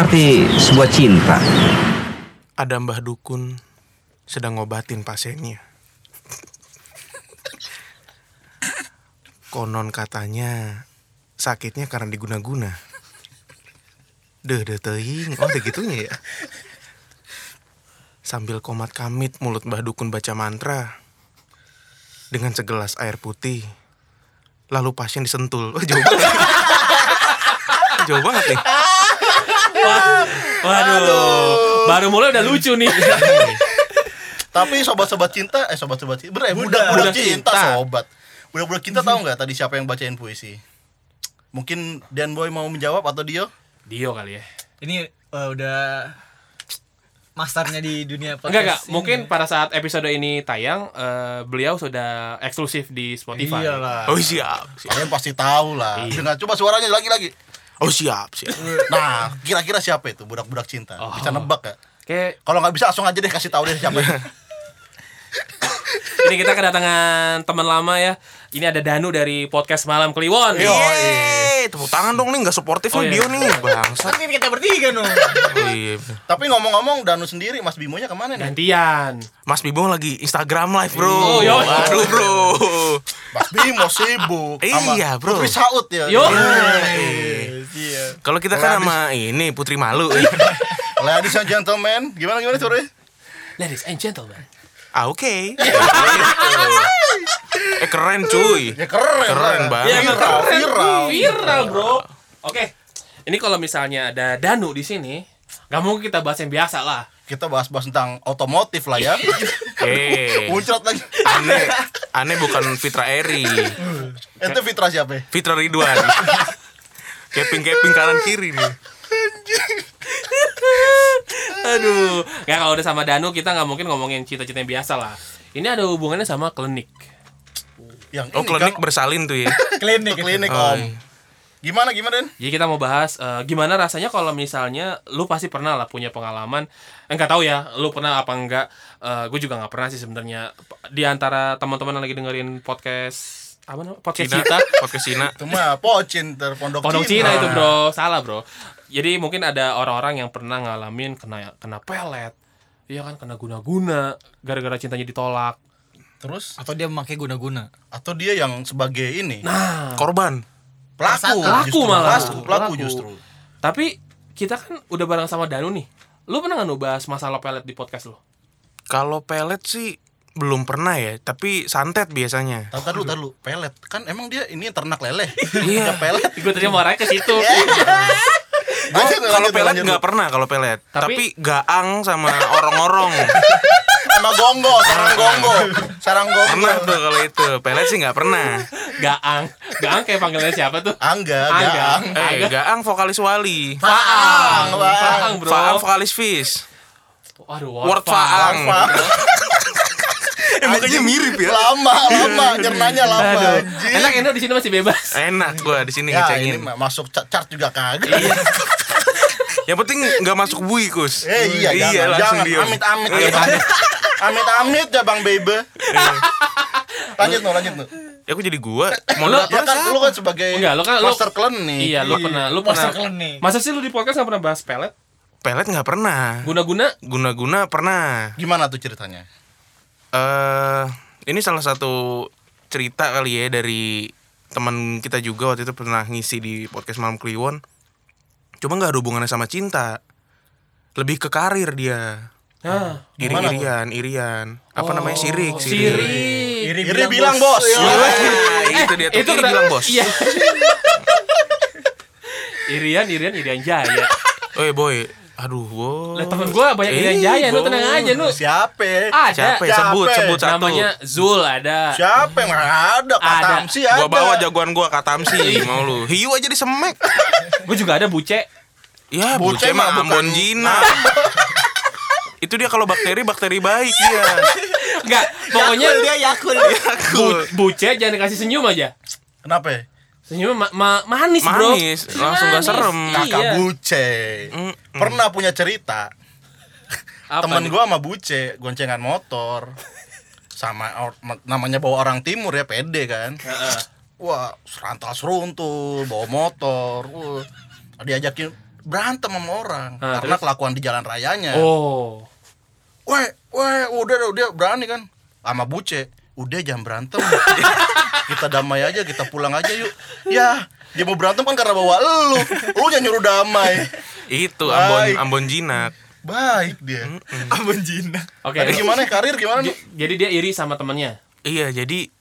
Arti sebuah cinta? Ada Mbah Dukun sedang ngobatin pasiennya. Konon katanya sakitnya karena diguna-guna. Deh, deh teuing. Oh, ada gitunya ya. Sambil komat kamit mulut Mbah Dukun baca mantra dengan segelas air putih. Lalu pasien disentul. Oh, jauh banget. jauh banget nih. Waduh. Baru mulai udah lucu nih. Tapi sobat-sobat cinta, eh sobat-sobat cinta, bener, budak, budak cinta, sobat. Budak-budak cinta tahu nggak tadi siapa yang bacain puisi? Mungkin Dan Boy mau menjawab atau Dio? Dio kali ya. Ini eh, udah masternya di dunia podcast. Enggak enggak, mungkin pada saat episode ini tayang eh, beliau sudah eksklusif di Spotify. Iyalah. Oh, siap. siap. Kalian pasti tahu lah. Iya. Dengan coba suaranya lagi-lagi. Oh, siap, siap. Nah, kira-kira siapa itu budak-budak cinta? Oh. Bisa nebak ya? Oke, Kalau nggak bisa langsung aja deh kasih tahu deh siapa. ini kita kedatangan teman lama ya. Ini ada Danu dari podcast Malam Kliwon. Yo, Yeay, tepuk tangan dong nih, nggak suportif Oh, nih iya. Dio nih, bangsat. Kan ini kita bertiga. Oh, iya. Tapi ngomong-ngomong Danu sendiri Mas Bimonya ke mana nih? Gantian. Mas Bimo lagi Instagram live bro. Oh, yo. Aduh bro. Mas Bimo sibuk. sama Iya, bro. Putri Saud ya. Yo. Iya. Kalau kita kan sama ini Putri Malu. Ladies and gentlemen, gimana gimana sore? Ladies and gentlemen. ah oke. eh keren cuy. Ya keren. Keren lah. banget. Ya, Viral, keren, viral. Viral, bro. Oke. Ini kalau misalnya ada Danu di sini, nggak mungkin kita bahas yang biasa lah. Kita bahas-bahas tentang otomotif lah ya. Eh, Muncrat lagi. aneh, aneh bukan Fitra Eri, Itu Fitra siapa? ya? Fitra Ridwan. Keping-keping kanan kiri nih. Aduh, nggak kalau udah sama Danu kita nggak mungkin ngomongin cita-cita yang biasa lah. Ini ada hubungannya sama klinik. Yang Oh ini klinik kan bersalin tuh ya. Klinik. klinik Oh, Om. iya. Gimana gimana Den? Jadi kita mau bahas eh, gimana rasanya kalau misalnya lu pasti pernah lah punya pengalaman. Enggak tahu ya, lu pernah apa enggak? gue juga nggak pernah sih sebenarnya. Di antara teman-teman yang lagi dengerin podcast apa namanya? Podcast Cina, kita. podcast Cina. Itu mah pocin terpondok Pondok Cina. Cina itu bro, salah bro. Jadi mungkin ada orang-orang yang pernah ngalamin kena kena pelet, iya kan kena guna-guna, gara-gara cintanya ditolak. Terus Atau dia memakai guna-guna. atau dia yang sebagai ini Nah, Korban. pelaku Pelaku justru. malah. pelaku, pelaku Pelaku. justru tapi kita kan udah bareng sama Danu nih. Lu pernah nggak bahas masalah pelet di podcast lu? Kalau pelet sih belum pernah ya, tapi santet biasanya. Tahu tadi dulu, pelet. Kan emang dia ini ternak lele. Iya. Pelet. Gue tadi mau ke situ. Lanjut, kalau pelet nggak pernah kalau pelet, Tapi- tapi, gaang sama orong-orong Sama gonggo, sarang gonggo. Sarang gonggo. pernah tuh kalau itu. Pelet sih nggak pernah. Gaang. Gaang kayak panggilannya siapa tuh? Angga, Angga. Eh, gaang vokalis Wali. Faang, Faang, bro. Faang vokalis Fish. Waduh, Word Faang. Makanya mirip ya. Lama, lama, nyernanya lama. Aduh. Enak enak di sini masih bebas. Enak gua di sini Ya, ngecengin. ini masuk chart, juga kagak. Yang penting nggak masuk bui, Kus. Eh iya, iya jangan, langsung jangan. diem. Amit-amit Iya. ya, Bang. Amit-amit ya Bang Bebe. lanjut no, lanjut no. Ya aku jadi gua. Ya Moderator kan lu kan sebagai Enggak, lu kan lu master klinik. Iya, lu pernah lu pernah. Masa sih lu di podcast nggak pernah bahas pelet? pelet nggak pernah. Guna-guna Guna-guna pernah. Gimana tuh ceritanya? Eh ini salah satu cerita kali ya dari teman kita juga waktu itu pernah ngisi di podcast Malam Kliwon. Cuma nggak ada hubungannya sama cinta. Lebih ke karir dia. Nah, Iri-irian, irian. Apa namanya? Sirik, Oh, Sirik. Iri, Iri bilang bos. Ah, itu dia tuh. itu Iri bilang bos. Iya. irian, irian, irian jaya. Oi boy, aduh, boy. Lah temen gua banyak Eh, jaya, lu tenang aja lu. Siapa? Ada. Siapa ya? Sebut, Siapa? sebut satu. Namanya Zul ada. Siapa yang ada? Ada. Katamsi ada. Gua bawa jagoan gua Katamsi, mau lu. Hiu aja disemek. Gue juga ada buce. Ya, Buce buce mah Ambon Jina. Itu dia kalau bakteri bakteri baik dia. Enggak, pokoknya dia yakul. bu- buce jangan dikasih senyum aja. Kenapa? Ya? Senyum ma- ma- manis, Bro. Manis, langsung gak serem. Kakak Iya. Buce. Mm, Pernah punya cerita. Apa Temen nih? gua sama Buce goncengan motor. Sama or- namanya bawa orang timur ya pede kan. Heeh. Wah, serantal seruntul, bawa motor. Wah, diajakin berantem sama orang Ah, karena terus? kelakuan di jalan rayanya. Oh. Weh, weh, udah udah dia berani kan sama buce. Udah jangan berantem. kita damai aja, kita pulang aja yuk. Ya, dia mau berantem kan karena bawa lu. Lu yang nyuruh damai. Itu Ambon Baik. Ambon Jinak. Baik dia. Ambon Jina. Oke. Jadi gimana karir gimana nih? J- Jadi dia iri sama temennya. Iya, jadi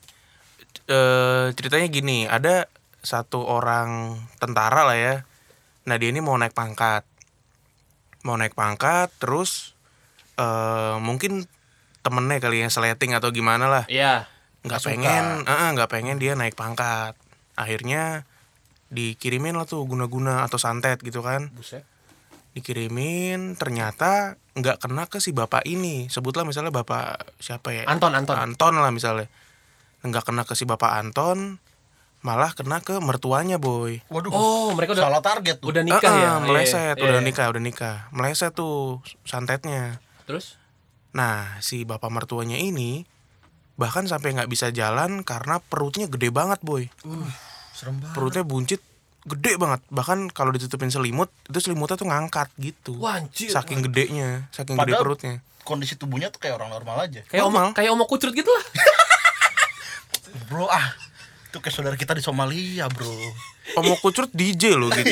eh ceritanya gini, ada satu orang tentara lah ya. Nah, dia ini mau naik pangkat. Mau naik pangkat terus eh mungkin temennya kali ya seleting atau gimana lah. Iya. nggak pengen nggak pengen dia naik pangkat akhirnya dikirimin lah tuh guna-guna atau santet gitu kan Buset. dikirimin ternyata nggak kena ke si bapak ini sebutlah misalnya bapak siapa ya Anton, Anton. Anton lah misalnya nggak kena ke si bapak Anton malah kena ke mertuanya boy Waduh. Oh, mereka udah salah target tuh. udah nikah Eh, ya. eh, meleset Iya, udah iya. nikah udah nikah meleset tuh santetnya Terus? Nah, si bapak mertuanya ini bahkan sampai nggak bisa jalan karena perutnya gede banget, boy. Serem banget. Perutnya buncit gede banget. Bahkan kalau ditutupin selimut, itu selimutnya tuh ngangkat gitu. Wah, anjir. Saking gedenya, saking gede Padahal- perutnya. Kondisi tubuhnya tuh kayak orang normal aja. Kayak Normal. omong kayak omong kucrut gitu lah. Bro, ah. Itu kayak saudara kita di Somalia, bro. Omong kucrut DJ loh gitu.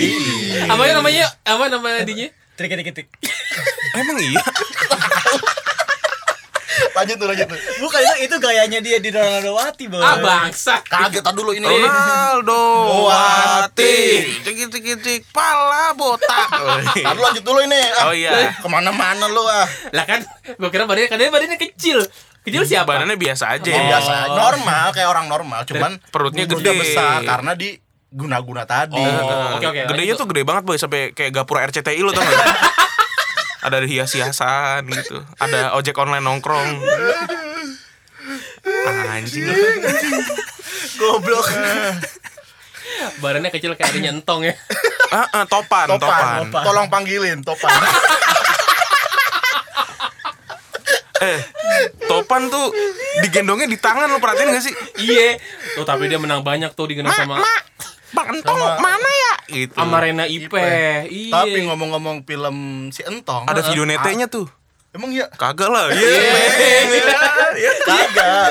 apa ya namanya? Apa nama dinya? Trik trik trik. Emang iya? lanjut tuh, lanjut tuh. Bukan itu itu gayanya dia di Ronaldo Wati, Boy. Ah, bangsa. Kaget tadi dulu ini. Ronaldo Wati. Cik cik cik pala botak. Tadi lanjut dulu ini. Ah, Oh iya. Ke mana-mana lu ah. Lah kan gua kira badannya kan dia badannya kecil. Kecil siapa? Badannya biasa aja. Oh. biasa, normal kayak orang normal, cuman perutnya gede. besar karena di guna-guna tadi. Oh, oke oke. Gedenya lanjut. tuh gede banget boy sampai kayak gapura RCTI lo tau gak? Ada hias-hiasan gitu. Ada ojek online nongkrong. Anjing. Goblok. badannya kecil kayak adanya entong ya. Ah, ah, topan, topan. Topan, tolong panggilin Topan. Eh, topan tuh digendongnya di tangan lo perhatiin gak sih? Iya. Tuh tapi dia menang banyak tuh digendong sama Bang Entong Sama- mana ya? Gitu. sama Rena Ipe. Ipe. Iya. Tapi ngomong-ngomong film si Entong, Ada video netenya tuh. emang iya? Kagak lah. Iya. Kagak.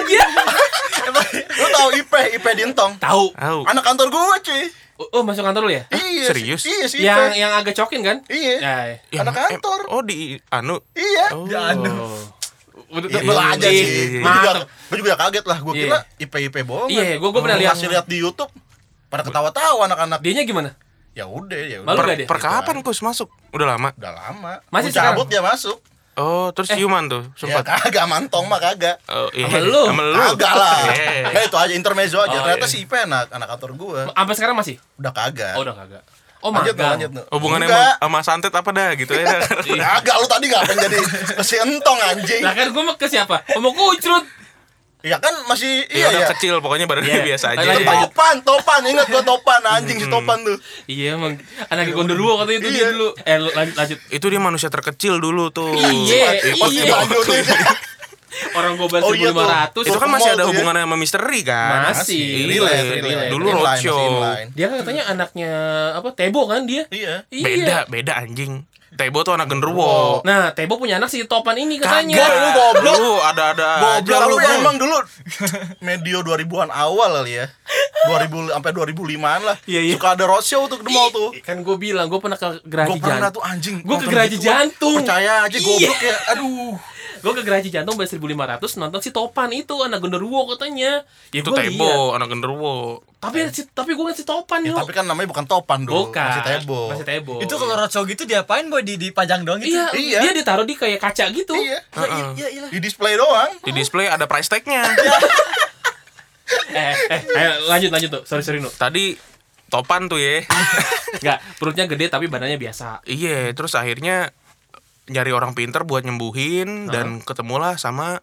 Lu tahu Ipe, Ipe di Entong? tahu. Tahu. Anak kantor gua, cuy. Oh, oh, masuk kantor lu ya? Iya. serius? Iya, si yang yang agak cokin kan? Iya. Ya. Ya, anak em- kantor. Oh di anu. Iya. Oh. Udah, Ya, udah- gua aja Ih, sih. Mantap. gua juga kaget lah. Gua Iya. kira IP-IP bohong. Iya, gua- gua pernah lihat. Kasih lihat di YouTube. Pada ketawa-tawa anak-anak. Dianya gimana? Ya udah, ya udah. Malu Per, gak dia? per kapan Kus masuk? Udah lama. Udah lama. Masih Gua cabut sekarang? dia masuk. Oh, terus ciuman tuh Ya sempat. kagak mantong mah kagak. Oh, iya. Sama lu? Sama lu. Kagak lah. Eh. Nah, itu aja intermezzo aja. Oh, Ternyata iya. si Ipe anak anak kantor gua. Sampai sekarang masih? Udah kagak. Oh, udah kagak. Oh, lanjut magang. lanjut. Hubungannya sama, sama santet apa dah gitu ya. Kagak lu tadi ngapain jadi si entong anjing. Lah kan gua mau ke siapa? Omong kucrut. Ya kan masih Iya, iya ya. kecil pokoknya badannya Iya. biasa aja. Lanjut, lanjut. Topan, topan, ingat gua topan anjing si topan tuh. Iya, emang anak gondoruo katanya itu dia Iya. dulu. Eh, lanjut lanjut. Itu dia manusia terkecil dulu tuh. Iya, Pakai iya. Orang gua bayar Oh, iya tuh. 1500. Itu kan masih ada ya. hubungannya sama misteri kan? Masih. Iya, Relate, relate. Dulu roadshow. Dia kan katanya anaknya apa? Tebo kan dia? Iya. Beda, beda anjing. Tebo tuh anak genderuwo. Nah, Tebo punya anak si Topan ini katanya. Kagak, lu goblok. Lu ada-ada Goblok aja lu emang dulu medio 2000-an awal kali ya. 2000 sampai 2005-an lah. Iya, iya. Suka ada roadshow tuh ke mall tuh. Kan gue bilang gue pernah ke Geraji Gue pernah Jantung. tuh anjing. Gua ke Geraji gituan. Jantung. Percaya aja Iya. goblok ya. Aduh. Gue ke Geraji Jantung bayar 1500 nonton si Topan itu anak genderuwo katanya. Ya Itu gua Tebo, lihat. anak genderuwo. Tapi si, tapi gue ngasih Topan Ya, yuk. tapi kan namanya bukan topan dulu. Bukan. Masih tebo. Masih Tebo. Itu kalau roadshow gitu diapain boy di dipajang doang gitu? Iya, Iya. dia ditaruh di kayak kaca gitu. Iya. Iya, iya, iya, iya. Di display doang. Di display ada price tag-nya. Eh, eh, ayo lanjut lanjut tuh. Sorry sorry nu. Tadi topan tuh ya. Enggak, perutnya gede tapi badannya biasa. Iya, terus akhirnya nyari orang pinter buat nyembuhin dan ketemulah sama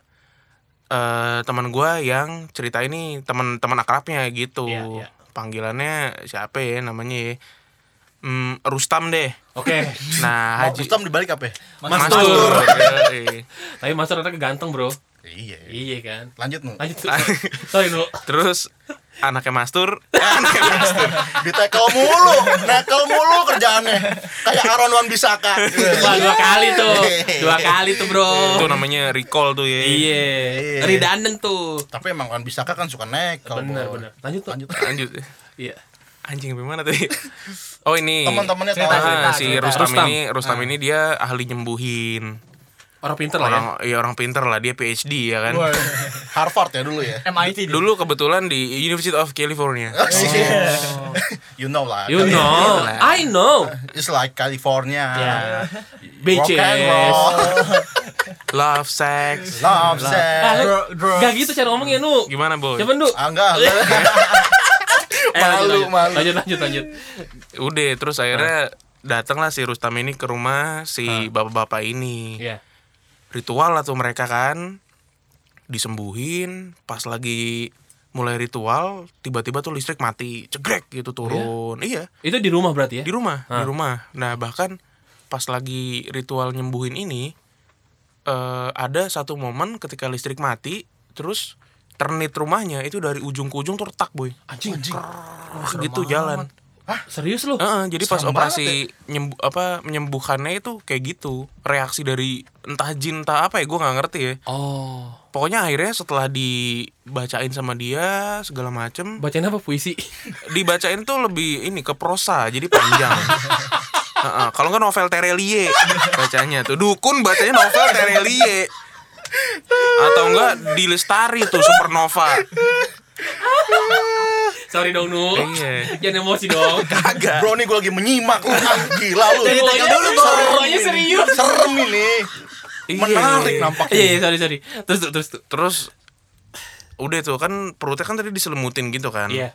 eh teman gua yang cerita ini teman-teman akrabnya gitu. Iya, iya. Panggilannya siapa ya namanya ya? Hmm, Rustam deh. Oke. Nah, Mau Haji Rustam dibalik apa? ya? Mas Mastur. Tur. Yoi. Tapi Mas Tur anaknya ganteng, Bro. Iya. Iya kan. Lanjut nu. Lanjut. sorry nu. Terus anaknya mastur, eh, anaknya mastur. Ditekel mulu, nekel mulu kerjaannya. Kayak Aaron Wan Bisaka. Wah, dua kali tuh. Dua kali tuh, Bro. Itu namanya recall tuh ya. Iya. Redundant tuh. Tapi emang Wan Bisaka kan suka nekel. Benar, benar. Lanjut, tuh. Lanjut. Lanjut. Iya. Anjing sampai mana tadi? Oh ini. Teman-temannya tahu. Ah, si. Rustam, Rustam. ini Rustam ini dia ahli nyembuhin. Orang pinter lah ya. Orang ya orang pinter lah, dia PhD ya kan. Harvard ya dulu ya. MIT dia. Dulu kebetulan di University of California. you know lah. You know. I know. It's like California. And Bitches. Love sex. Love Ah, sex. Dro- drugs. Gak gitu cara ngomongnya, Nu. Gimana, Boy? Coba, Nu. Ah, enggak, enggak. Eh, lanjut, Malu, lanjut. malu. Lanjut, lanjut, lanjut. Udah, terus akhirnya datanglah si Rustam ini ke rumah si bapak-bapak ini. Iya. Ritual lah tuh mereka kan disembuhin, pas lagi mulai ritual tiba-tiba tuh listrik mati, cegrek gitu turun. Iya, Itu di rumah berarti ya? di rumah, di Hah. rumah. Nah, bahkan pas lagi ritual nyembuhin ini eh ada satu momen ketika listrik mati, terus ternit rumahnya itu dari ujung ke ujung tuh retak, boy. Anjing. gitu jalan. Serius lu? Heeh, jadi pas Serem operasi nyembu, apa menyembuhkannya itu kayak gitu. Reaksi dari entah jin entah apa ya, gue nggak ngerti ya. Oh. Pokoknya akhirnya setelah dibacain sama dia segala macem, Bacain apa puisi? dibacain tuh lebih ini ke prosa, jadi panjang. Heeh, kalau nggak novel Terelie bacanya tuh dukun bacanya novel Terelie atau enggak di Lestari tuh Supernova. Sorry dong, Nu. Iya. Jangan emosi dong. Kagak. Bro nih gue lagi menyimak lu. Ah, gila lu. Jadi tekan dulu, Bro. Ini. serius. Serem ini. Iya. Menarik nampaknya. Iya, iya, sorry, sorry. Terus, tuh, terus. Terus udah tuh kan perutnya kan tadi diselimutin gitu kan. Iya.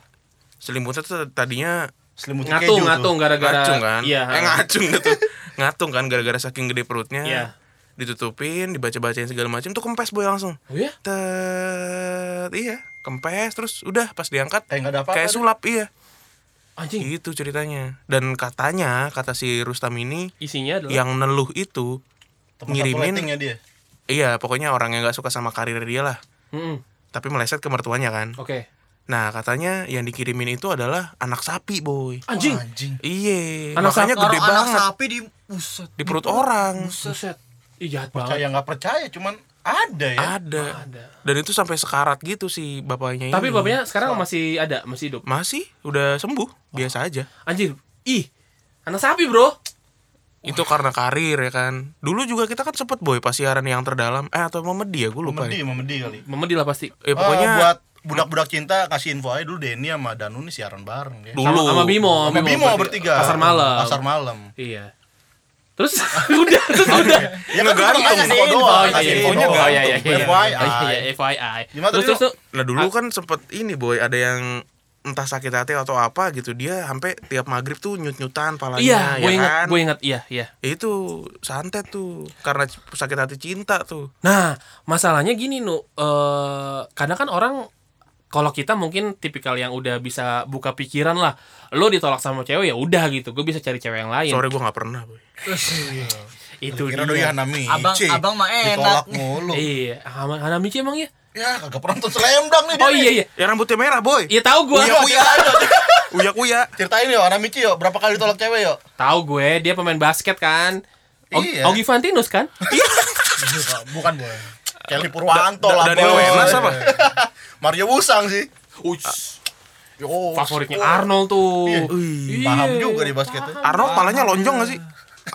Selimutnya tuh tadinya Selimutin Ngatung, keju tuh. ngatung gara-gara. ngacung kan. Iya. Eh ngacung gitu. ngatung kan gara-gara saking gede perutnya. Iya. Ditutupin, dibaca-bacain segala macam tuh kempes boy langsung. Oh ya? Tet, iya, kempes terus udah pas diangkat Kayak nggak ada apa-apa kayak deh. sulap iya. Anjing. Gitu ceritanya. Dan katanya kata si Rustam ini Isinya adalah yang neluh itu Teman ngirimin dia. iya pokoknya orang yang nggak suka sama karir dia lah Mm-mm. tapi meleset ke mertuanya kan Oke. nah katanya yang dikirimin itu adalah anak sapi boy Anjing. Wah, anjing. Iya, Anak makanya gede anak banget sapi di buset. di perut orang. Buset. Ih, jahat Percaya banget. nggak percaya, cuman ada ya. Ada. Ada. Dan itu sampai sekarat gitu si bapaknya Tapi ini. bapaknya sekarang masih ada, masih hidup. masih udah sembuh, biasa aja. Anjir. Ih. Anak sapi, Bro. Itu karena karir ya kan. Dulu juga kita kan sempet boy pas siaran yang terdalam eh atau memedi ya gue lupa. Memedi, Ya. memedi kali. Memedi lah pasti. Eh, pokoknya Ah, buat budak-budak cinta kasih info aja dulu Denny sama Danu nih siaran bareng ya. dulu Sama, sama Bimo, Sama Bimo berarti. bertiga. Pasar malam. Pasar malam. Iya. Terus udah, terus udah. Ya kan cuma kasih info doang, iya, kasih iya, info infonya doang. Oh iya iya iya. FYI. Oh, iya, FYI. Gimana terus terus tuh. Nah dulu kan sempet ini boy ada yang entah sakit hati atau apa gitu dia sampai tiap maghrib tuh nyut-nyutan palanya Iya, ya gue inget, kan. gue inget, iya, iya. Itu santet tuh karena sakit hati cinta tuh. Nah, masalahnya gini nu, eh kadang kan orang kalau kita mungkin tipikal yang udah bisa buka pikiran lah, lo ditolak sama cewek ya udah gitu, gue bisa cari cewek yang lain. Sore gue nggak pernah boy. Itu Kira dia. doi Hanamichi. Abang- abang mah enak. Ditolak mulu. Iya, Hana- Hanamichi emang ya? Ya, kagak pernah nonton Slamdang nih dia. Oh nih. iya iya. Ya rambutnya merah boy. Iya tahu gue. Uya uya. uya uya. Ceritain yuk, Hanamichi yuk, berapa kali ditolak cewek yuk? Tahu gue, dia pemain basket kan. Og- Iya. Ogi Fantinus kan? Bukan boy. Kelly Purwanto Da- lah, Daniel Boy. Wenas apa? Mario Wusang sih. Uish, Yo, favoritnya Arnold tuh. Iya. Iya. Paham juga di basketnya. Arnold palanya lonjong gak sih?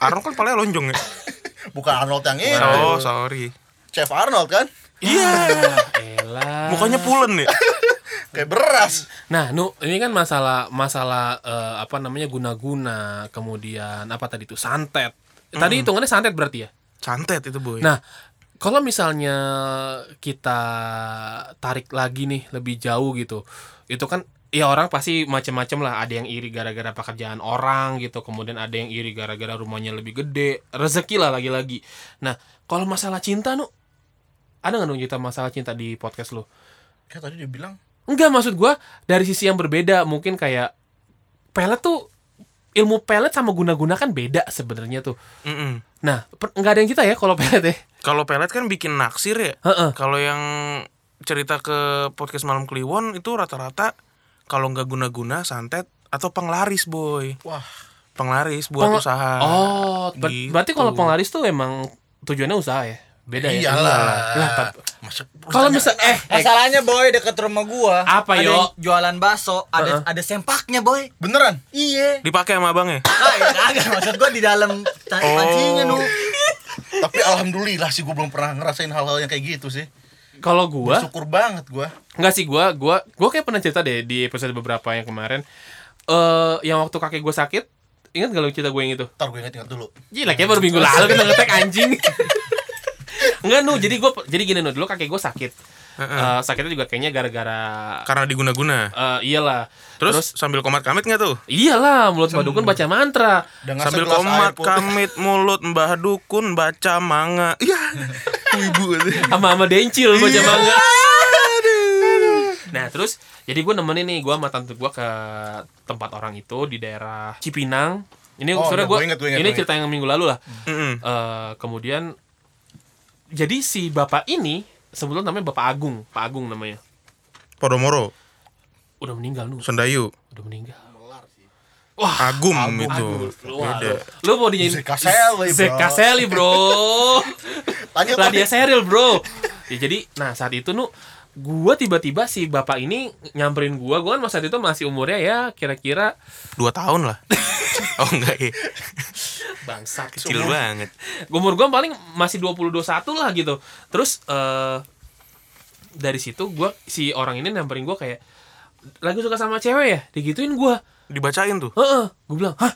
Arnold kan palanya lonjong ya? Bukan Arnold yang ini. Oh sorry. Chef Arnold kan? Iya. Elah. Mukanya pulen ya? Kayak beras. Nah, Nu, ini kan masalah masalah eh, apa namanya guna-guna, kemudian apa tadi tuh santet. Tadi hitungannya santet berarti ya. Santet itu boy. Nah, kalau misalnya kita tarik lagi nih lebih jauh gitu, itu kan ya orang pasti macam-macam lah. Ada yang iri gara-gara pekerjaan orang gitu, kemudian ada yang iri gara-gara rumahnya lebih gede, rezeki lah lagi-lagi. Nah, kalau masalah cinta nu, ada nggak dong cerita masalah cinta di podcast lo? Kayak tadi dia bilang, Enggak maksud gua dari sisi yang berbeda mungkin kayak pelet tuh ilmu pelet sama guna-guna kan beda sebenarnya tuh. Mm-mm. Nah, per- nggak ada yang kita ya kalau pelet ya. Kalau pelet kan bikin naksir ya. Heeh. Kalau yang cerita ke podcast malam Kliwon itu rata-rata kalau nggak guna-guna santet atau penglaris boy Wah, penglaris buat Peng- usaha Oh, ber- Gitu. berarti kalau penglaris tuh emang tujuannya usaha ya? Beda ya? iyalah. Lah, Kalau misal eh, eh Masalahnya boy deket rumah gua Apa, ada yo? yang jualan bakso, ada Heeh. ada sempaknya boy. beneran? Iya. dipakai sama abangnya kagak maksud gua di dalam Oh. pancinya nu. Tapi alhamdulillah sih gue belum pernah ngerasain hal-hal yang kayak gitu sih. kalau gua Bersyukur banget gua. Enggak sih gua gua gua kayak pernah cerita deh di episode beberapa yang kemarin. Eh yang waktu kakek gua sakit, ingat gak lu cerita gue yang itu? Ntar gue inget-inget dulu. Gila kayak baru minggu lalu kita ngetek anjing. Enggak nu, jadi gua jadi gini nu, dulu kakek gua sakit. Eh, sakitnya juga kayaknya gara-gara karena diguna-guna eh, iyalah. terus, sambil komat kamit nggak tuh iyalah mulut Mbak Dukun baca mantra. Ngasih sambil komat kamit mulut mbah dukun baca manga iya ibu sama sama dencil baca manga. Nah terus jadi gue nemenin nih gue sama tante gue ke tempat orang itu di daerah Cipinang. Ini Oh, sebenarnya iya, gue inget, ini cerita yang minggu lalu lah. Mm-mm. Eh, kemudian jadi si bapak ini sebelum namanya bapak Agung, Pak Agung namanya. Podomoro. Udah meninggal nu, Sendayu. Udah meninggal. Agum, itu. Lu, wah, beda. Lu, lu mau dinyanyiin Zeka Seli, bro. Zeka Seli, bro. Lah dia seril bro. Ya jadi nah saat itu nu gua tiba-tiba si bapak ini nyamperin gua. Gua kan saat itu masih umurnya ya kira-kira dua tahun lah oh enggak ya bangsat kecil banget umur gua paling masih 20 21 lah gitu terus eh dari situ gua si orang ini nyamperin gua kayak lagi suka sama cewek ya digituin gua dibacain tuh Heeh, gue bilang, "Hah?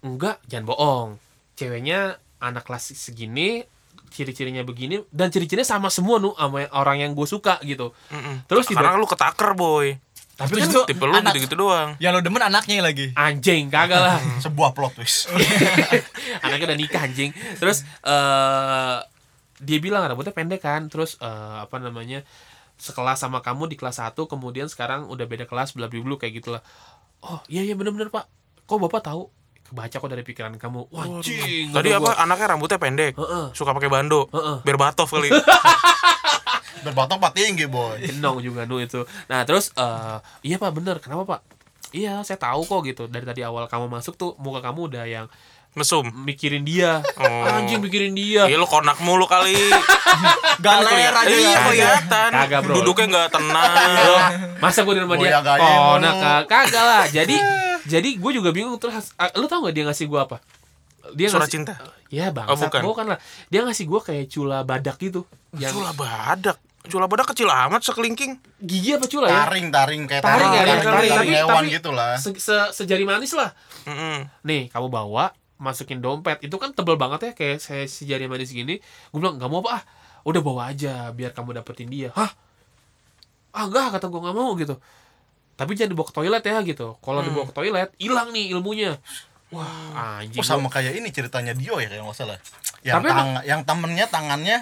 Enggak, jangan bohong. Ceweknya anak kelas segini, ciri-cirinya begini dan ciri-cirinya sama semua nu sama orang yang gue suka gitu." Mm-mm. Terus tiba karena lu ketaker boy tapi kan itu tipe lu anak- gitu-gitu doang Yang lo demen anaknya lagi. anjing kagak lah. Sebuah plot twist. Anaknya udah nikah anjing. Terus eh dia bilang rambutnya pendek kan. Terus eh, apa namanya? sekelas sama kamu di kelas 1 kemudian sekarang udah beda kelas bla bla bla kayak gitulah. Oh, iya iya bener-bener, Pak. Kok Bapak tahu? Kebaca kok dari pikiran kamu. Wah, anjing. tadi apa gua. anaknya rambutnya pendek Heeh. suka pakai bando Heeh. biar batov kali Berbatang pak tinggi boy. Genong juga nu itu. Nah terus eh iya pak bener kenapa pak? Iya saya tahu kok gitu dari tadi awal kamu masuk tuh muka kamu udah yang mesum mikirin dia Oh. anjing mikirin dia Iya lu konak mulu kali. Galer aja Iya ya. kelihatan. Kagak, bro. Duduknya nggak tenang. Loh, masa gue di rumah dia gaya oh kagak lah jadi jadi gue juga bingung terus ah, lu tau gak dia ngasih gue apa dia Surat ngasih- cinta. ya bang Oh, bukan. lah. Dia ngasih gue kayak cula badak gitu. Yang Cula badak. Cula badak kecil amat sekelingking. gigi apa cula ya? Taring taring kayak taring ya taring, taring, taring, tapi, hewan tapi gitu lah. se- se- sejari manis lah. Mm-mm. nih kamu bawa masukin dompet. Itu kan tebel banget ya kayak saya si jari manis gini. Gue bilang nggak mau apa ah udah bawa aja biar kamu dapetin dia. Hah? Ah enggak kata gue nggak mau gitu. Tapi jangan dibawa ke toilet ya gitu. Kalau dibawa ke toilet hilang nih ilmunya wah anjing Oh sama kayak ini ceritanya Dio ya kalau nggak salah. Yang Tapi emang- tang yang temennya tangannya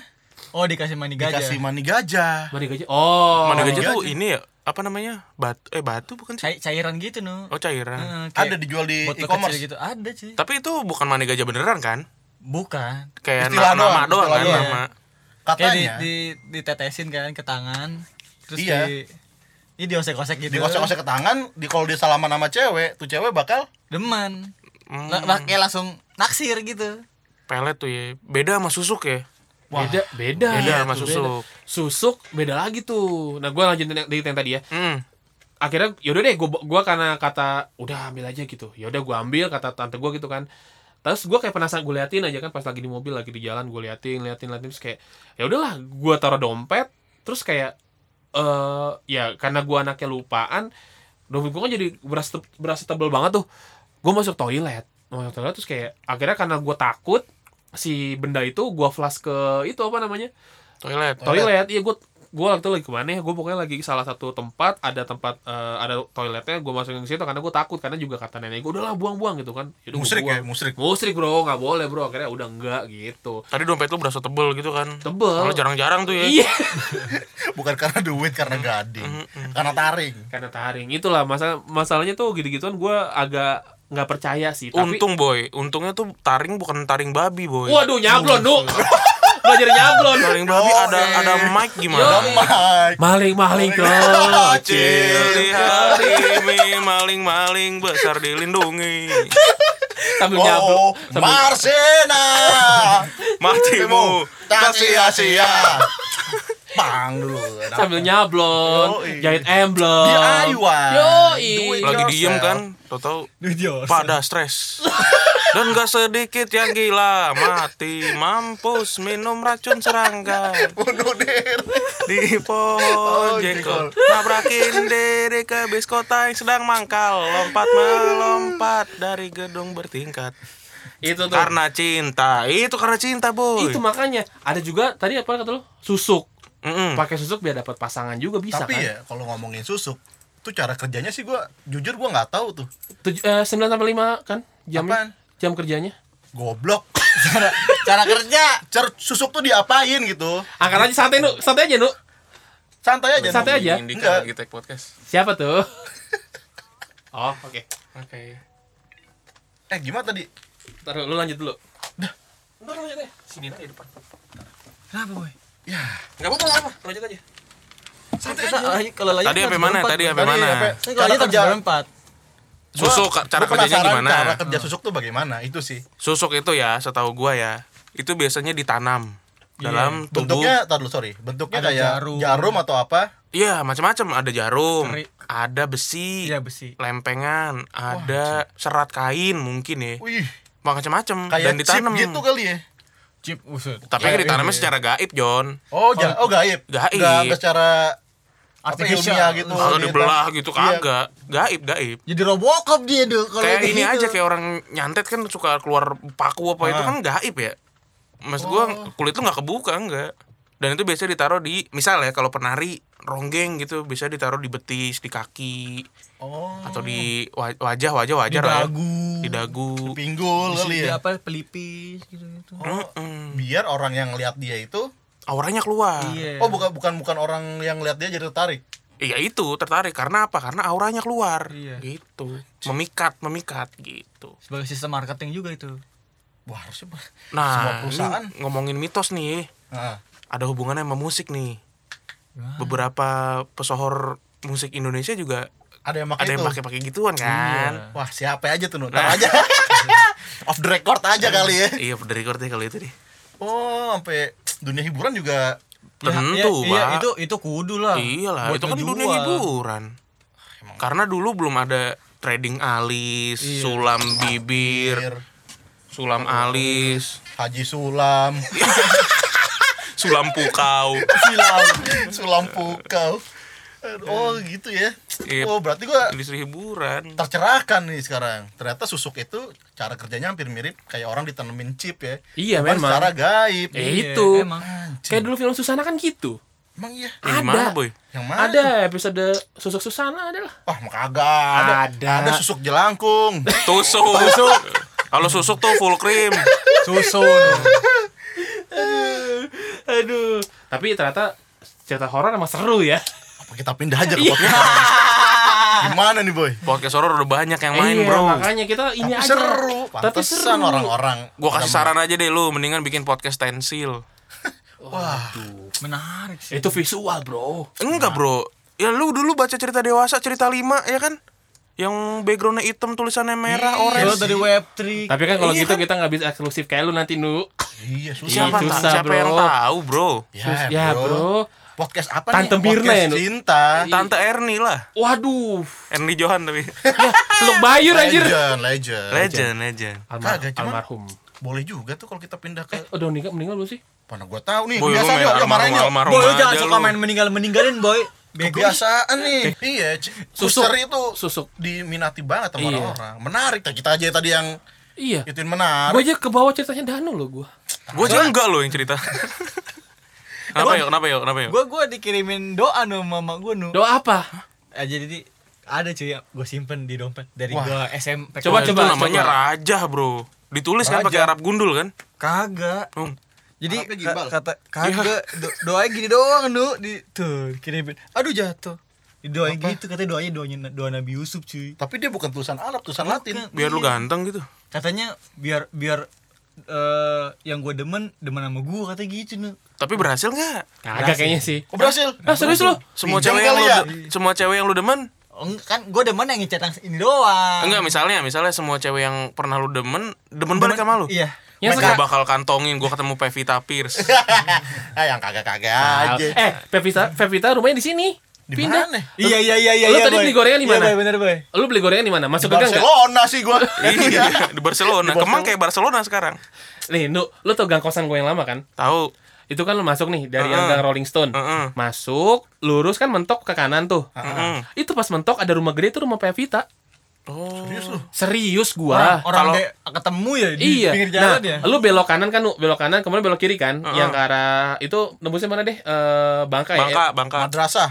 Oh dikasih mani gajah. dikasih mani gajah. mana gajah oh Mani gajah tuh ini ya? Apa namanya? Batu eh batu bukan sih? Cai- cairan gitu nu. Oh cairan. Kayak Ada dijual di botol e-commerce. gitu. Ada sih. Tapi itu bukan mani gajah beneran kan? Bukan. Kayak Istilah na- nama doang, doang kan doang. nama. Kayak di, Katanya di ditetesin kan ke tangan. Terus Iya. di ini diosek-osek gitu. dikosek-kosek ke tangan, di kalau dia salaman sama cewek, tuh cewek bakal Demen. Hmm, Lah, lah, kayak langsung naksir gitu. pelet tuh ya. Beda sama susuk ya. beda beda Beda sama Tuh, susuk. susuk beda lagi tuh nah gue lanjutin yang, dari yang tadi ya Hmm. akhirnya yaudah deh gua gua karena kata udah ambil aja gitu yaudah gua ambil kata tante gua gitu kan terus gua kayak penasaran gue liatin aja kan pas lagi di mobil lagi di jalan gue liatin liatin liatin terus kayak ya udahlah gua taruh dompet terus kayak eh ya karena gua anaknya lupaan dompet gua kan jadi berasa te- berasa tebel banget tuh gua masuk toilet. Masuk toilet terus kayak akhirnya karena gua takut si benda itu gua flash ke itu apa namanya? Toilet. toilet. Iya gue gue waktu lagi ke mana ya? Gue pokoknya lagi salah satu tempat ada tempat eh, ada toiletnya gue masukin ke situ karena gue takut karena juga kata nenek gue udahlah buang-buang gitu kan. Yaudah, musrik ya, musrik. musrik bro nggak boleh bro. Akhirnya udah enggak gitu. Tadi dompet lu berasa tebel gitu kan. tebel. Malah jarang-jarang tuh ya. iya. Bukan karena duit, karena gading. Karena taring. karena taring. Itulah masa masalahnya tuh gitu-gituan gue agak nggak percaya sih tapi Untung boy, untungnya tuh taring bukan taring babi boy. waduh nyablon nu belajar nyablon Maling babi Oh, ada eh. ada mic gimana? Yo. Mike. maling maling Kecil di hari ini maling-maling besar dilindungi. sambil nyablon Oh, sambil Marsena. Matimu tak sia-sia. Pang dulu. sambil nyablon Yoi. jahit emblem DIY. Yoi. Lagi diem kan, tau-tau. Video. pada stres. Dan gak sedikit yang gila. Mati mampus minum racun serangga. Bunuh diri. di pohon Oh, jengkol. Nabrakin diri ke bis kota yang sedang mangkal. Lompat melompat dari gedung bertingkat. Itu tuh. Karena cinta. Itu karena cinta boy. Itu makanya. Ada juga tadi apa kata lu? Susuk Mm-mm. pakai susuk biar dapat pasangan juga bisa Tapi kan ya kalau ngomongin susuk, tuh cara kerjanya sih gua jujur gua nggak tahu tuh. Tuj- eh, 9 sampai 5 kan jamnya Apaan? jam kerjanya Goblok. cara cara kerja. Cara susuk tuh diapain gitu? angkat aja santai nu santai aja nu Santai aja. Santai aja. Enggak. lagi take podcast siapa tuh oh oke oke Eh gimana tadi? Ntar lu lanjut dulu Ntar lanjut aja Sini aja depan Kenapa, boy? Ya. Gak apa-apa apa Lanjut aja Kita lagi- kalau lagi Tadi sampai mana? Tadi sampai mana? Saya kalau lagi kerja empat. susuk Gua- cara gua kerjanya gimana Cara kerja susuk tuh bagaimana? Itu sih. susuk itu ya setahu gua ya itu biasanya ditanam dalam tubuh Bentuknya, tar dulu sorry. Bentuknya Ada kayak jarum. jarum. atau apa? iya macam-macam ada jarum Ceri. ada besi Iya besi. lempengan ada serat kain mungkin ya Wih, macam-macam dan ditanam gitu kali ya. Chip usut. tapi kan Kayak ditanamnya ini. secara gaib John Oh, ja- oh gaib. Gaib. Nggak, nggak secara Artificial. gitu. kalau Dia dibelah gitu Iya. kagak gaib gaib Jadi Robocop dia tuh kalau kayak ini gitu. aja kayak orang nyantet kan suka keluar paku apa itu Ah. kan gaib ya Maksud gua kulit lu nggak kebuka enggak dan itu biasanya ditaruh di misalnya kalau penari ronggeng gitu bisa ditaruh di betis di kaki Oh. atau di wa- wajah wajah di wajar lah ya. dagu. di dagu Pinggul Di kali di ya. apa pelipis gitu gitu. Mm-mm. Biar orang yang lihat dia itu auranya keluar Iya. Oh bukan bukan bukan orang yang lihat dia jadi tertarik. iya itu tertarik karena apa karena auranya keluar Iya. gitu memikat memikat gitu Sebagai sistem marketing juga itu. Wah harusnya Pak. Semua nah perusahaan. ini ngomongin mitos nih Nah, ada hubungannya sama musik nih Gimana? beberapa pesohor musik Indonesia juga ada yang ada pakai yang itu. pakai pakai gituan kan Wah siapa aja tuh Nah. Ntar aja. Off the record aja kali ya. iya dari record ya kalau itu deh Oh sampai dunia hiburan juga. tentu iya, iya, pak itu itu kudu lah. iyalah itu kan dunia hiburan karena dulu belum ada trading alis Iya. sulam bibir Bir, sulam alis Haji Sulam, sulam pukau Sulam, Sulam Pukau. Oh gitu ya. Iya. Oh berarti gua industri hiburan tercerahkan nih sekarang. Ternyata susuk itu cara kerjanya hampir mirip kayak orang ditanemin chip ya. Iya, Cuman memang. secara gaib. Eh, Iya, itu. Emang. Kayak dulu film Susana kan gitu Emang iya. Yang Ada. mana boy Yang mana? Ada episode Susuk Susana adalah Wah, mau kagak. Ada. Ada. Ada susuk jelangkung. tusuk kalau susuk tuh full cream Susun. Aduh Tapi ternyata cerita horor emang seru ya kita pindah aja ke Iya. podcast? Gimana nih, Boy? podcast horor udah banyak yang main Iya, bro makanya kita ini Tapi aja seru. Tapi Pantesan seru orang-orang. gua kasih saran aja deh lu mendingan bikin podcast stensil Wah, Menarik sih. Itu visual bro enggak bro ya lu dulu baca cerita dewasa cerita 5 ya kan yang backgroundnya hitam tulisannya merah Kalau orange dari web 3 Tapi kan kalau Iya gitu kan? kita nggak bisa eksklusif kayak lu nanti nu iya susah. siapa, Iya, susah, siapa yang bro. tahu bro Sus- ya bro Podcast apa Tante nih? Mirna Podcast ya, cinta. tante Erni lah Waduh Erni Johan tapi Peluk bayur anjir Legend, legend. legend legend Almar- Kagak, cuman- Almarhum Boleh juga tuh kalau kita pindah ke Oh udah meninggal, meninggal lu sih? mana gua tahu nih. boy main yuk, yuk marahin Boy, jangan suka main meninggal meninggalin boy. Kebiasaan nih. Iya, C- Susuk. Itu Susuk diminati banget sama Iya. orang-orang. Menarik. Kita aja tadi yang Iya ituin Gue menarik. aja ke bawah ceritanya Danu loh gue Gue aja enggak loh yang cerita. Kenapa yuk? Kenapa yuk? Kenapa yuk? Gua gua dikirimin doa no mama gua nu. Doa apa? Ah, jadi ada cuy ya, gue simpen di dompet dari Wah. gua SMP. Coba, itu coba, namanya coba. raja, Bro. Ditulis kan Raja. pakai Arab gundul kan? Kagak. Hmm. Jadi ka- kata kagak do- doanya gini doang nu di tuh dikirimin. Aduh jatuh. Didoain gitu katanya doanya doanya doa Nabi Yusuf cuy. Tapi dia bukan tulisan Arab, tulisan Latin. Bukan. Biar lu Iya. ganteng gitu. Katanya biar biar eh yang gue demen demen sama gue katanya gitu nu Tapi berhasil nggak? Kagak kayaknya sih. Oh, berhasil. Ah, serius lu? Semua Pinjam cewek yang lu ya? semua cewek yang lu demen? enggak, kan gue demen yang ngechat yang ini doang Enggak, misalnya misalnya semua cewek yang pernah lu demen demen balik sama lu. iya Yang Gak suka bakal kantongin gua ketemu Pevita Pierce. ah, yang kagak-kagak aja. Eh, Pevita, Pevita rumahnya di sini. Pindah. mana? iya iya iya iya Lu iya, tadi Boy. beli gorengan di Iya, mana? Boy, bener boy Lu beli gorengan di mana? Masuk Di ke gang? Barcelona sih gua. iya, di Barcelona. Kemang kayak Barcelona sekarang. Nih, lu, lu tau gang kosan gue yang lama kan? Tahu. Itu kan lu masuk nih dari yang Heeh. gang Rolling Stone. Heeh. Masuk, lurus kan mentok ke kanan tuh. Heeh. Itu pas mentok ada rumah gede itu rumah Pevita. Oh. Serius lu? Serius orang, gua. orang kalau- kayak ketemu ya di iya. pinggir nah, jalan ya lu belok kanan kan, lu belok kanan, kemudian belok kiri kan, Heeh. yang ke arah itu nembusnya mana deh? Eh Bangka, ya? Bangka, Bangka. Madrasah.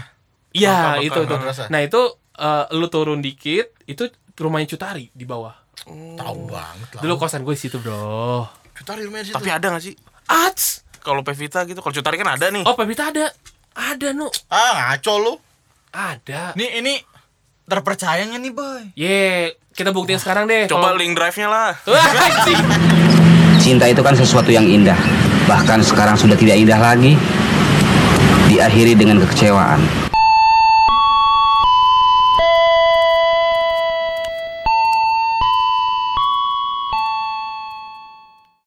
Iya, itu madrasah. Nah, itu eh, lu turun dikit, itu rumahnya Cutari di bawah. Tahu banget lah. Dulu kosan gue di situ, Bro. Cutari rumahnya di situ. Tapi ada gak sih? Ats. Kalau Pevita gitu, kalau Cutari kan ada nih. Oh, Pevita ada. Ada, Nu. Ah, ngaco lu. Ada. ini ini terpercaya nggak nih boy Ye, kita buktiin sekarang deh. Coba kalau- link drive-nya lah. Wah. Cinta itu kan sesuatu yang indah. Bahkan sekarang sudah tidak indah lagi. Diakhiri dengan kekecewaan.